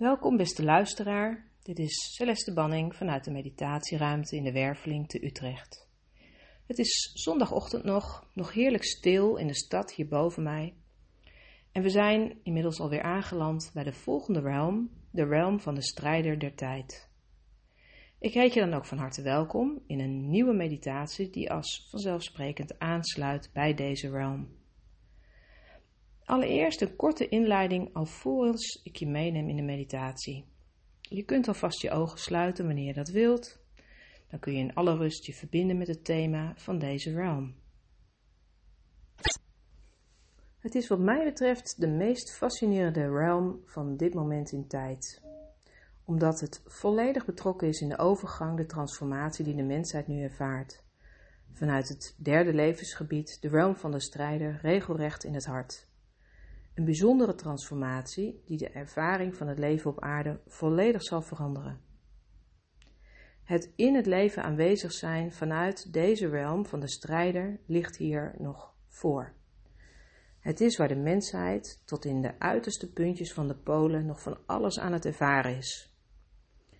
Welkom beste luisteraar, dit is Celeste Banning vanuit de meditatieruimte in de Werveling te Utrecht. Het is zondagochtend nog, nog heerlijk stil in de stad hier boven mij. En we zijn inmiddels alweer aangeland bij de volgende realm, de realm van de strijder der tijd. Ik heet je dan ook van harte welkom in een nieuwe meditatie die als vanzelfsprekend aansluit bij deze realm. Allereerst een korte inleiding alvorens ik je meeneem in de meditatie. Je kunt alvast je ogen sluiten wanneer je dat wilt. Dan kun je in alle rust je verbinden met het thema van deze realm. Het is wat mij betreft de meest fascinerende realm van dit moment in tijd. Omdat het volledig betrokken is in de overgang, de transformatie die de mensheid nu ervaart. Vanuit het derde levensgebied, de realm van de strijder, regelrecht in het hart. Een bijzondere transformatie die de ervaring van het leven op aarde volledig zal veranderen. Het in het leven aanwezig zijn vanuit deze realm van de strijder ligt hier nog voor. Het is waar de mensheid tot in de uiterste puntjes van de polen nog van alles aan het ervaren is.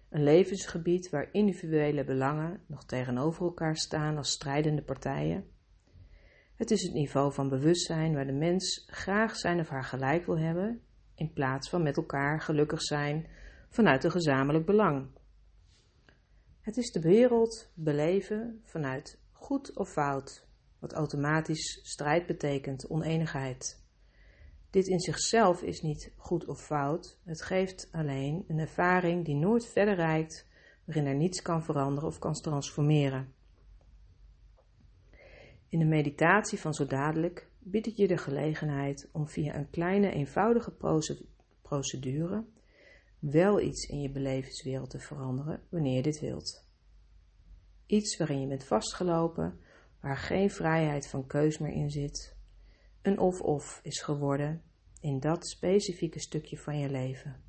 Een levensgebied waar individuele belangen nog tegenover elkaar staan als strijdende partijen het is het niveau van bewustzijn waar de mens graag zijn of haar gelijk wil hebben, in plaats van met elkaar gelukkig zijn vanuit een gezamenlijk belang. Het is de wereld beleven vanuit goed of fout, wat automatisch strijd betekent, oneenigheid. Dit in zichzelf is niet goed of fout, het geeft alleen een ervaring die nooit verder reikt, waarin er niets kan veranderen of kan transformeren. In de meditatie van zo dadelijk bied ik je de gelegenheid om via een kleine eenvoudige procedure wel iets in je belevingswereld te veranderen wanneer je dit wilt. Iets waarin je bent vastgelopen, waar geen vrijheid van keus meer in zit, een of-of is geworden in dat specifieke stukje van je leven.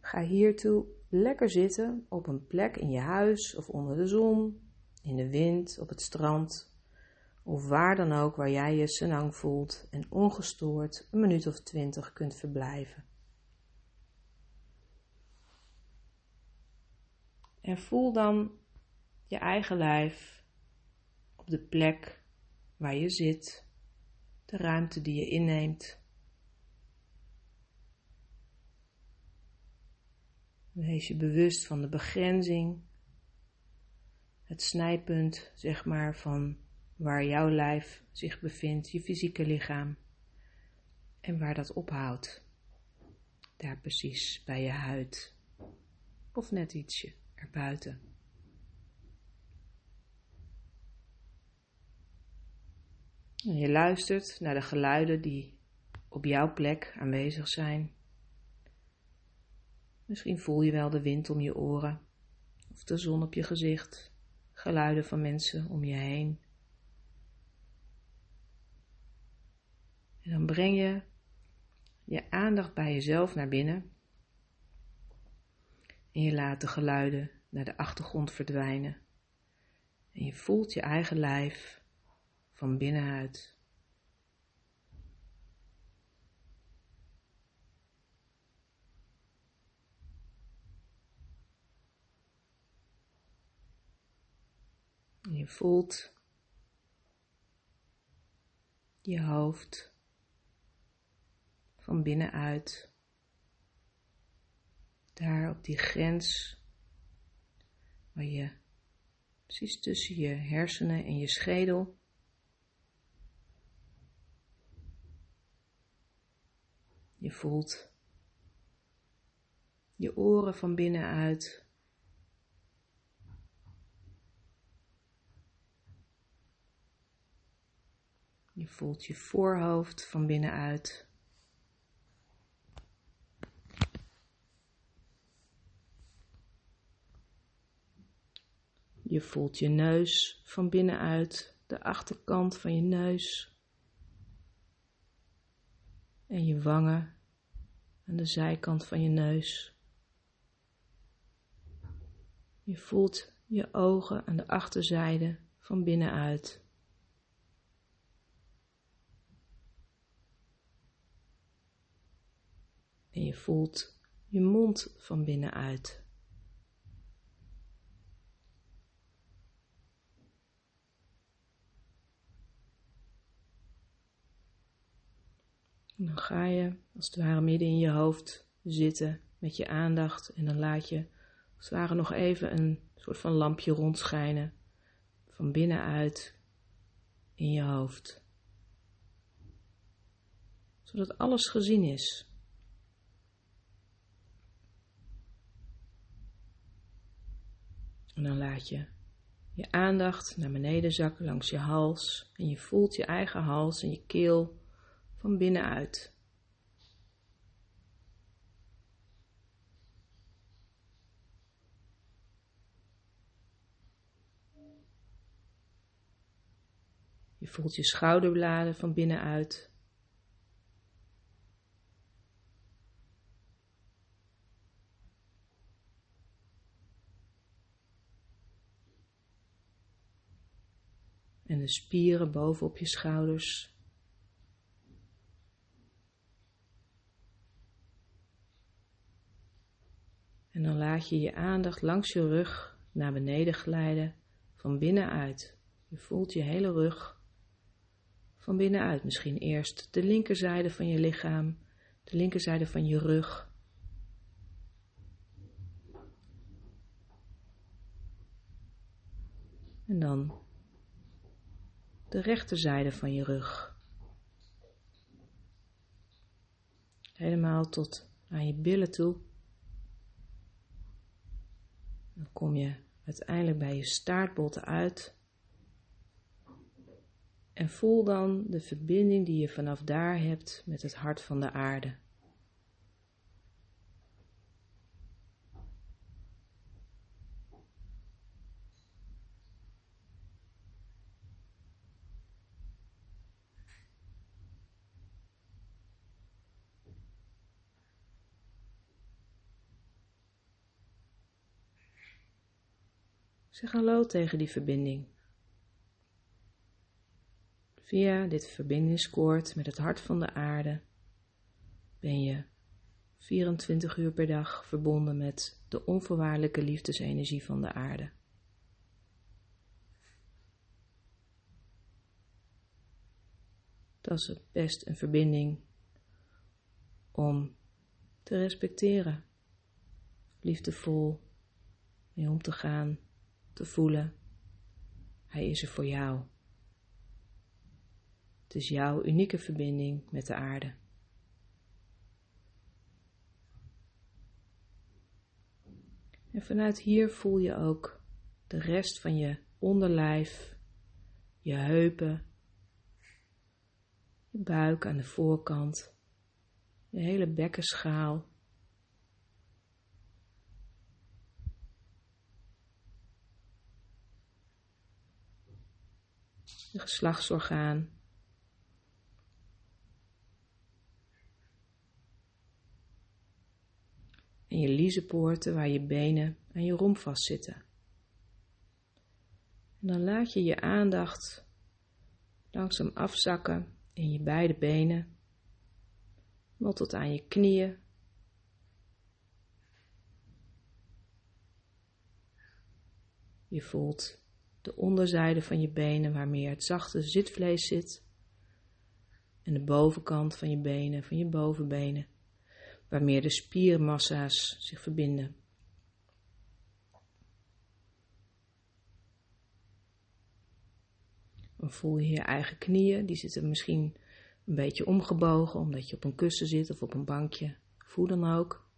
Ga hiertoe lekker zitten op een plek in je huis of onder de zon, in de wind, op het strand of waar dan ook waar jij je senang voelt en ongestoord een minuut of twintig kunt verblijven. En voel dan je eigen lijf op de plek waar je zit, de ruimte die je inneemt. Wees je bewust van de begrenzing, het snijpunt, zeg maar, van waar jouw lijf zich bevindt, je fysieke lichaam, en waar dat ophoudt. Daar precies bij je huid, of net ietsje erbuiten. En je luistert naar de geluiden die op jouw plek aanwezig zijn. Misschien voel je wel de wind om je oren of de zon op je gezicht, geluiden van mensen om je heen. En dan breng je je aandacht bij jezelf naar binnen. En je laat de geluiden naar de achtergrond verdwijnen. En je voelt je eigen lijf van binnenuit. En je voelt je hoofd van binnenuit. Daar op die grens waar je precies tussen je hersenen en je schedel. Je voelt je oren van binnenuit. Je voelt je voorhoofd van binnenuit. Je voelt je neus van binnenuit, de achterkant van je neus. En je wangen aan de zijkant van je neus. Je voelt je ogen aan de achterzijde van binnenuit. En je voelt je mond van binnenuit. En dan ga je als het ware midden in je hoofd zitten met je aandacht en dan laat je als het ware nog even een soort van lampje rondschijnen van binnenuit in je hoofd. Zodat alles gezien is. En dan laat je je aandacht naar beneden zakken langs je hals en je voelt je eigen hals en je keel van binnenuit. Je voelt je schouderbladen van binnenuit. En de spieren bovenop je schouders. En dan laat je je aandacht langs je rug naar beneden glijden van binnenuit. Je voelt je hele rug van binnenuit. Misschien eerst de linkerzijde van je lichaam, de linkerzijde van je rug. En dan de rechterzijde van je rug. Helemaal tot aan je billen toe. Dan kom je uiteindelijk bij je staartbotten uit. En voel dan de verbinding die je vanaf daar hebt met het hart van de aarde. Zeg hallo tegen die verbinding. Via dit verbindingskoord met het hart van de aarde ben je 24 uur per dag verbonden met de onvoorwaardelijke liefdesenergie van de aarde. Dat is best een verbinding om te respecteren, liefdevol mee om te gaan, voelen. Hij is er voor jou. Het is jouw unieke verbinding met de aarde. En vanuit hier voel je ook de rest van je onderlijf, je heupen, je buik aan de voorkant, je hele bekkenschaal. Je geslachtsorgaan. en je liezenpoorten waar je benen aan je romp vastzitten. En dan laat je je aandacht langzaam afzakken in je beide benen, tot aan je knieën. Je voelt de onderzijde van je benen waar meer het zachte zitvlees zit en de bovenkant van je benen, van je bovenbenen waar meer de spiermassa's zich verbinden. Dan voel je je eigen knieën, die zitten misschien een beetje omgebogen omdat je op een kussen zit of op een bankje. Voel dan ook.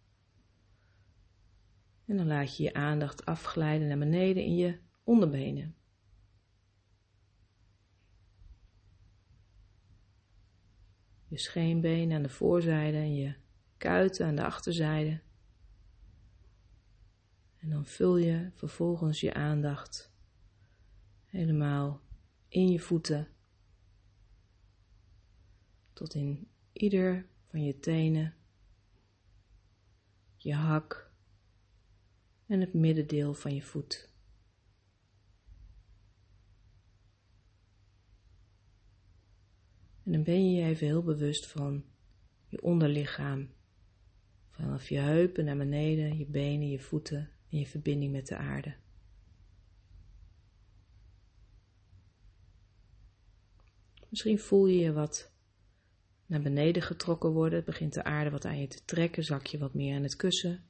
En dan laat je je aandacht afglijden naar beneden in je onderbenen. Je scheenbenen aan de voorzijde en je kuiten aan de achterzijde. En dan vul je vervolgens je aandacht helemaal in je voeten tot in ieder van je tenen, je hak en het middendeel van je voet. En dan ben je je even heel bewust van je onderlichaam Vanaf je heupen naar beneden, je benen, je voeten en je verbinding met de aarde. Misschien voel je je wat naar beneden getrokken worden. begint de aarde wat aan je te trekken, zak je wat meer aan het kussen.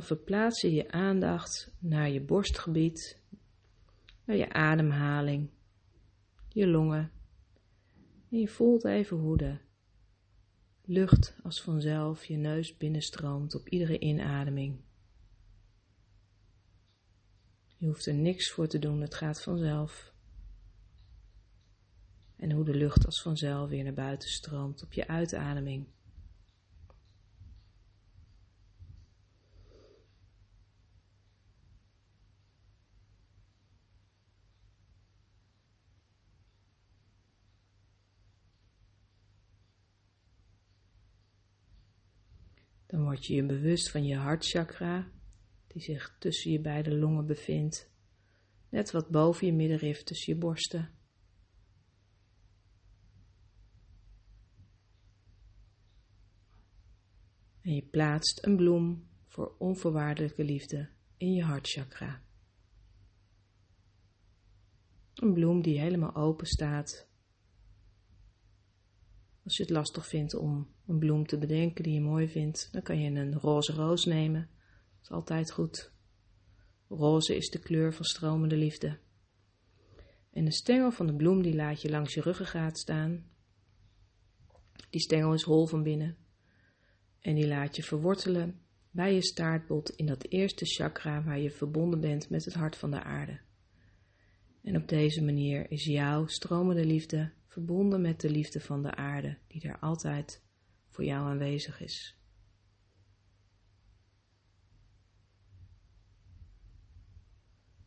Dan verplaats je je aandacht naar je borstgebied, naar je ademhaling, je longen. En je voelt even hoe de lucht als vanzelf je neus binnenstroomt op iedere inademing. Je hoeft er niks voor te doen, het gaat vanzelf. En hoe de lucht als vanzelf weer naar buiten stroomt op je uitademing. Word je je bewust van je hartchakra, die zich tussen je beide longen bevindt, net wat boven je middenrif tussen je borsten. En je plaatst een bloem voor onvoorwaardelijke liefde in je hartchakra. Een bloem die helemaal open staat als je het lastig vindt om een bloem te bedenken die je mooi vindt, dan kan je een roze roos nemen. Dat is altijd goed. Roze is de kleur van stromende liefde. En de stengel van de bloem die laat je langs je ruggengraat staan. Die stengel is hol van binnen. En die laat je verwortelen bij je staartbot in dat eerste chakra waar je verbonden bent met het hart van de aarde. En op deze manier is jouw stromende liefde verbonden met de liefde van de aarde, die er altijd voor jou aanwezig is.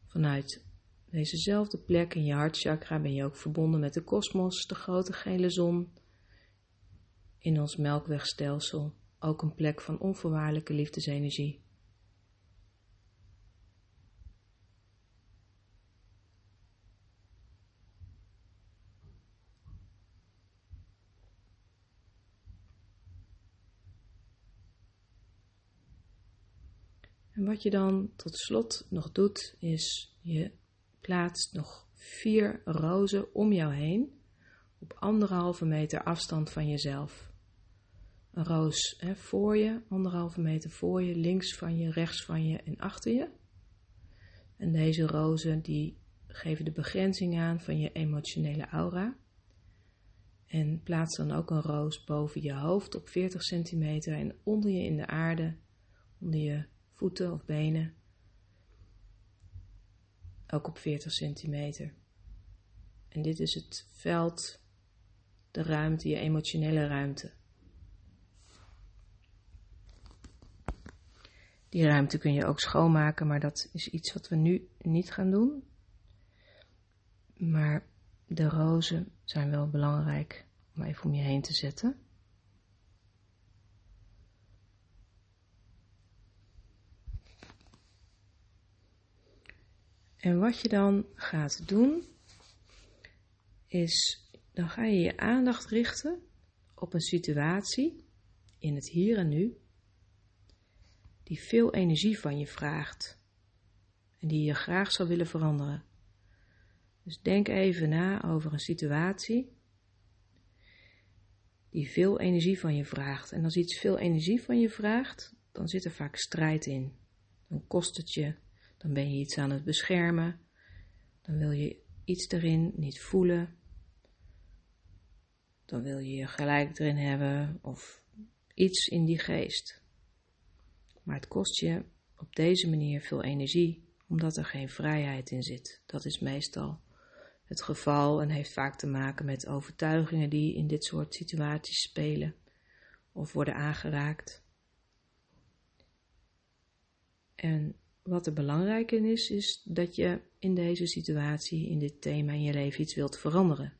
Vanuit dezezelfde plek in je hartchakra ben je ook verbonden met de kosmos, de grote gele zon, in ons melkwegstelsel, ook een plek van onvoorwaardelijke liefdesenergie. Wat je dan tot slot nog doet, is je plaatst nog vier rozen om jou heen op anderhalve meter afstand van jezelf. Een roos hè, voor je, anderhalve meter voor je, links van je, rechts van je en achter je. En deze rozen die geven de begrenzing aan van je emotionele aura. En plaats dan ook een roos boven je hoofd op 40 centimeter en onder je in de aarde, onder je voeten of benen. Ook op 40 centimeter. En dit is het veld, de ruimte, je emotionele ruimte. Die ruimte kun je ook schoonmaken, maar dat is iets wat we nu niet gaan doen. Maar de rozen zijn wel belangrijk om even om je heen te zetten. En wat je dan gaat doen, is dan ga je je aandacht richten op een situatie in het hier en nu, die veel energie van je vraagt en die je graag zou willen veranderen. Dus denk even na over een situatie die veel energie van je vraagt. En als iets veel energie van je vraagt, dan zit er vaak strijd in. Dan kost het je dan ben je iets aan het beschermen. Dan wil je iets erin niet voelen. Dan wil je je gelijk erin hebben of iets in die geest. Maar het kost je op deze manier veel energie, omdat er geen vrijheid in zit. Dat is meestal het geval en heeft vaak te maken met overtuigingen die in dit soort situaties spelen of worden aangeraakt. En wat er belangrijk in is, is dat je in deze situatie, in dit thema in je leven iets wilt veranderen.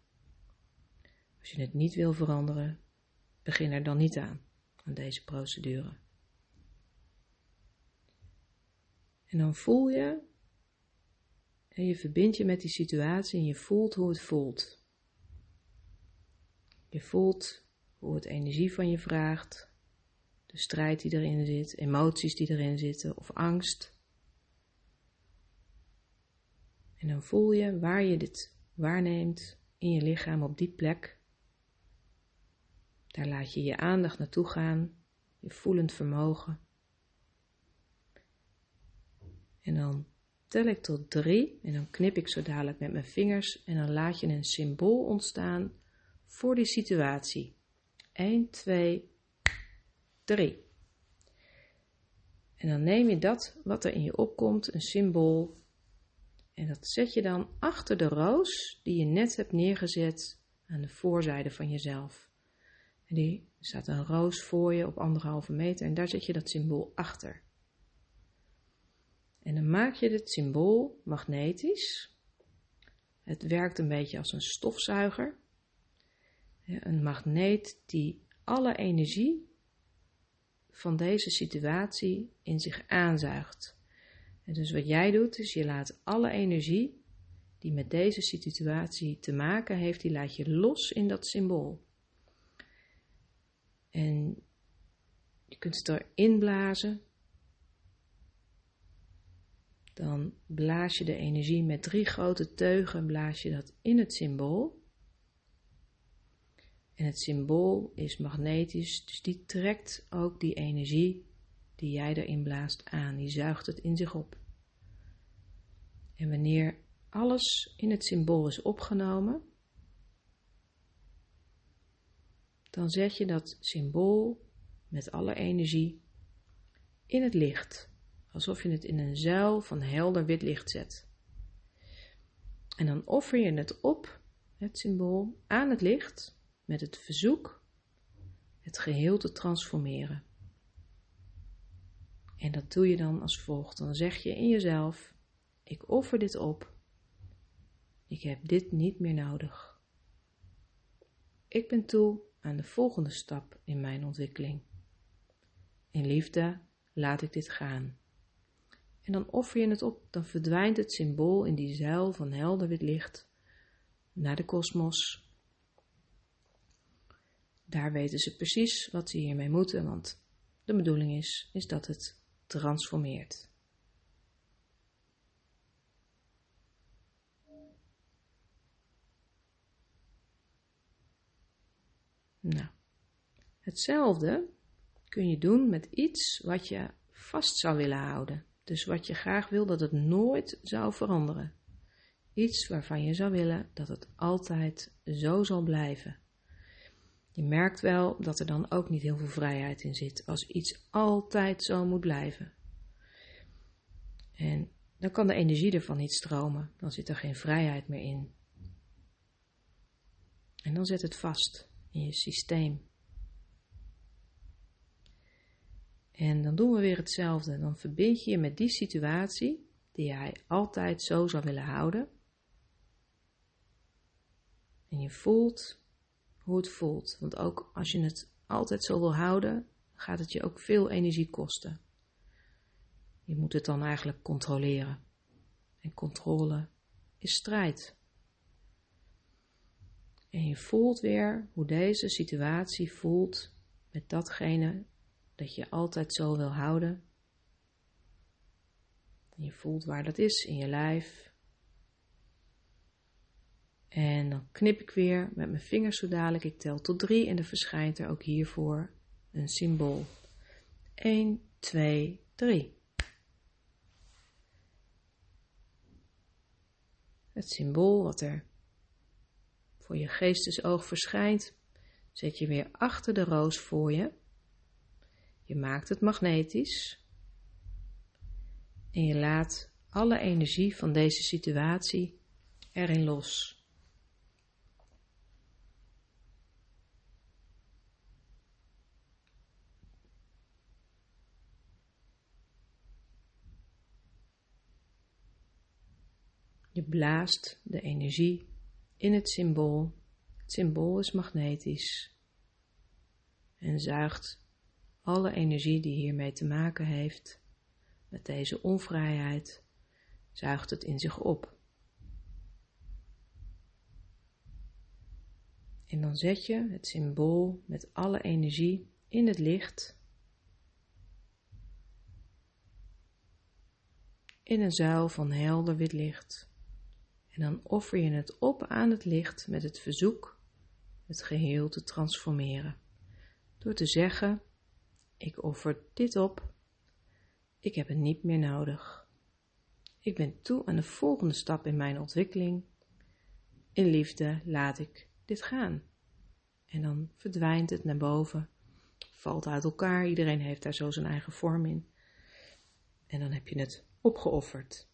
Als je het niet wil veranderen, begin er dan niet aan, aan deze procedure. En dan voel je En je verbindt je met die situatie en je voelt hoe het voelt. Je voelt hoe het energie van je vraagt, de strijd die erin zit, emoties die erin zitten of angst. En dan voel je waar je dit waarneemt in je lichaam op die plek. Daar laat je je aandacht naartoe gaan, je voelend vermogen. En dan tel ik tot drie en dan knip ik zo dadelijk met mijn vingers en dan laat je een symbool ontstaan voor die situatie. 1, 2, 3. En dan neem je dat wat er in je opkomt, een symbool, en dat zet je dan achter de roos die je net hebt neergezet aan de voorzijde van jezelf. En die staat een roos voor je op anderhalve meter en daar zet je dat symbool achter. En dan maak je het symbool magnetisch. Het werkt een beetje als een stofzuiger. Een magneet die alle energie van deze situatie in zich aanzuigt. En dus wat jij doet, is je laat alle energie die met deze situatie te maken heeft, die laat je los in dat symbool. En je kunt het erin blazen. Dan blaas je de energie met drie grote teugen, blaas je dat in het symbool. En het symbool is magnetisch, dus die trekt ook die energie die jij erin blaast aan. Die zuigt het in zich op. En wanneer alles in het symbool is opgenomen, dan zet je dat symbool met alle energie in het licht, alsof je het in een zuil van helder wit licht zet. En dan offer je het op, het symbool, aan het licht met het verzoek het geheel te transformeren. En dat doe je dan als volgt. Dan zeg je in jezelf: Ik offer dit op. Ik heb dit niet meer nodig. Ik ben toe aan de volgende stap in mijn ontwikkeling. In liefde laat ik dit gaan. En dan offer je het op, dan verdwijnt het symbool in die zuil van helder wit licht naar de kosmos. Daar weten ze precies wat ze hiermee moeten, want de bedoeling is, is dat het transformeert. Nou, hetzelfde kun je doen met iets wat je vast zou willen houden. Dus wat je graag wil dat het nooit zou veranderen. Iets waarvan je zou willen dat het altijd zo zal blijven. Je merkt wel dat er dan ook niet heel veel vrijheid in zit als iets altijd zo moet blijven. En dan kan de energie ervan niet stromen, dan zit er geen vrijheid meer in. En dan zet het vast in je systeem. En dan doen we weer hetzelfde. Dan verbind je je met die situatie die jij altijd zo zou willen houden. En je voelt hoe het voelt. Want ook als je het altijd zo wil houden, gaat het je ook veel energie kosten. Je moet het dan eigenlijk controleren. En controle is strijd. En je voelt weer hoe deze situatie voelt met datgene dat je altijd zo wil houden. En je voelt waar dat is in je lijf. En dan knip ik weer met mijn vingers zo dadelijk. Ik tel tot drie en er verschijnt er ook hiervoor een symbool. 1, 2, 3. Het symbool wat er voor je geestesoog verschijnt, zet je weer achter de roos voor je. Je maakt het magnetisch. En je laat alle energie van deze situatie erin los. Je blaast de energie in het symbool. Het symbool is magnetisch en zuigt alle energie die hiermee te maken heeft, met deze onvrijheid, zuigt het in zich op. En dan zet je het symbool met alle energie in het licht in een zuil van helder wit licht. En dan offer je het op aan het licht met het verzoek het geheel te transformeren. Door te zeggen: Ik offer dit op. Ik heb het niet meer nodig. Ik ben toe aan de volgende stap in mijn ontwikkeling. In liefde laat ik dit gaan. En dan verdwijnt het naar boven, valt uit elkaar. Iedereen heeft daar zo zijn eigen vorm in. En dan heb je het opgeofferd.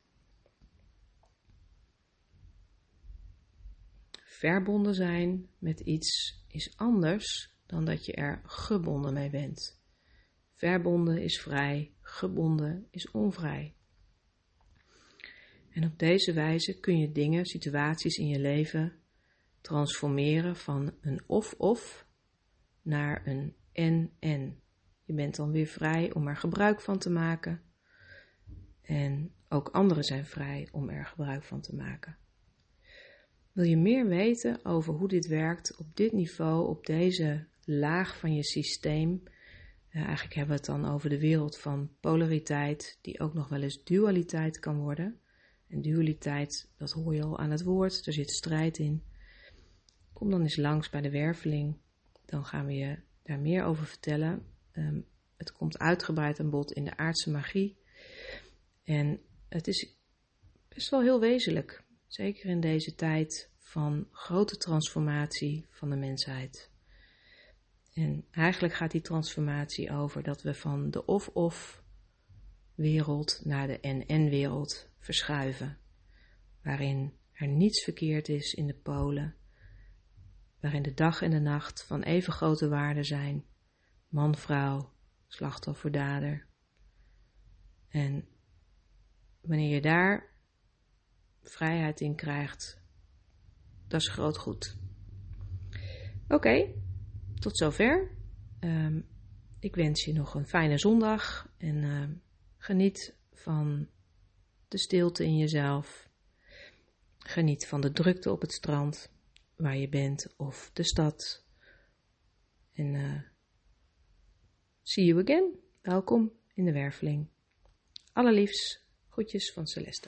Verbonden zijn met iets is anders dan dat je er gebonden mee bent. Verbonden is vrij, gebonden is onvrij. En op deze wijze kun je dingen, situaties in je leven transformeren van een of-of naar een en-en. Je bent dan weer vrij om er gebruik van te maken. En ook anderen zijn vrij om er gebruik van te maken. Wil je meer weten over hoe dit werkt op dit niveau, op deze laag van je systeem? Eigenlijk hebben we het dan over de wereld van polariteit, die ook nog wel eens dualiteit kan worden. En dualiteit, dat hoor je al aan het woord, er zit strijd in. Kom dan eens langs bij de werveling, dan gaan we je daar meer over vertellen. Um, het komt uitgebreid aan bod in de aardse magie. En het is best wel heel wezenlijk, zeker in deze tijd van grote transformatie van de mensheid. En eigenlijk gaat die transformatie over dat we van de of-of wereld naar de en-en wereld verschuiven, waarin er niets verkeerd is in de polen, waarin de dag en de nacht van even grote waarde zijn, man, vrouw, slachtoffer, dader. En wanneer je daar vrijheid in krijgt, dat is groot goed. Oké, tot zover. Um, ik wens je nog een fijne zondag en uh, geniet van de stilte in jezelf. Geniet van de drukte op het strand waar je bent of de stad. En uh, see you again. Welkom in de werveling. Allerliefst, groetjes van Celeste.